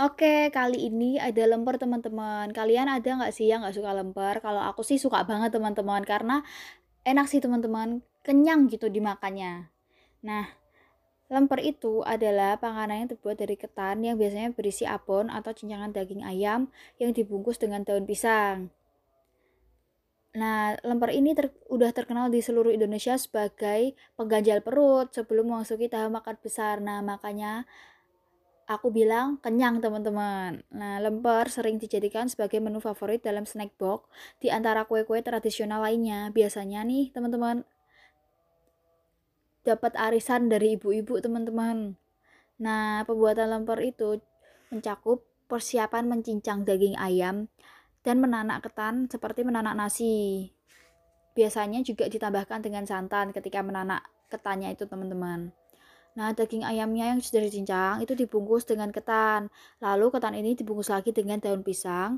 Oke, kali ini ada lemper teman-teman. Kalian ada nggak sih yang nggak suka lemper? Kalau aku sih suka banget teman-teman, karena enak sih teman-teman, kenyang gitu dimakannya. Nah, lemper itu adalah panganan yang terbuat dari ketan yang biasanya berisi abon atau cincangan daging ayam yang dibungkus dengan daun pisang. Nah, lemper ini ter udah terkenal di seluruh Indonesia sebagai pengganjal perut sebelum memasuki tahap makan besar. Nah, makanya aku bilang kenyang teman-teman. Nah, lemper sering dijadikan sebagai menu favorit dalam snack box di antara kue-kue tradisional lainnya. Biasanya nih teman-teman dapat arisan dari ibu-ibu teman-teman. Nah, pembuatan lemper itu mencakup persiapan mencincang daging ayam dan menanak ketan seperti menanak nasi. Biasanya juga ditambahkan dengan santan ketika menanak ketannya itu teman-teman. Nah, daging ayamnya yang sudah dicincang itu dibungkus dengan ketan. Lalu ketan ini dibungkus lagi dengan daun pisang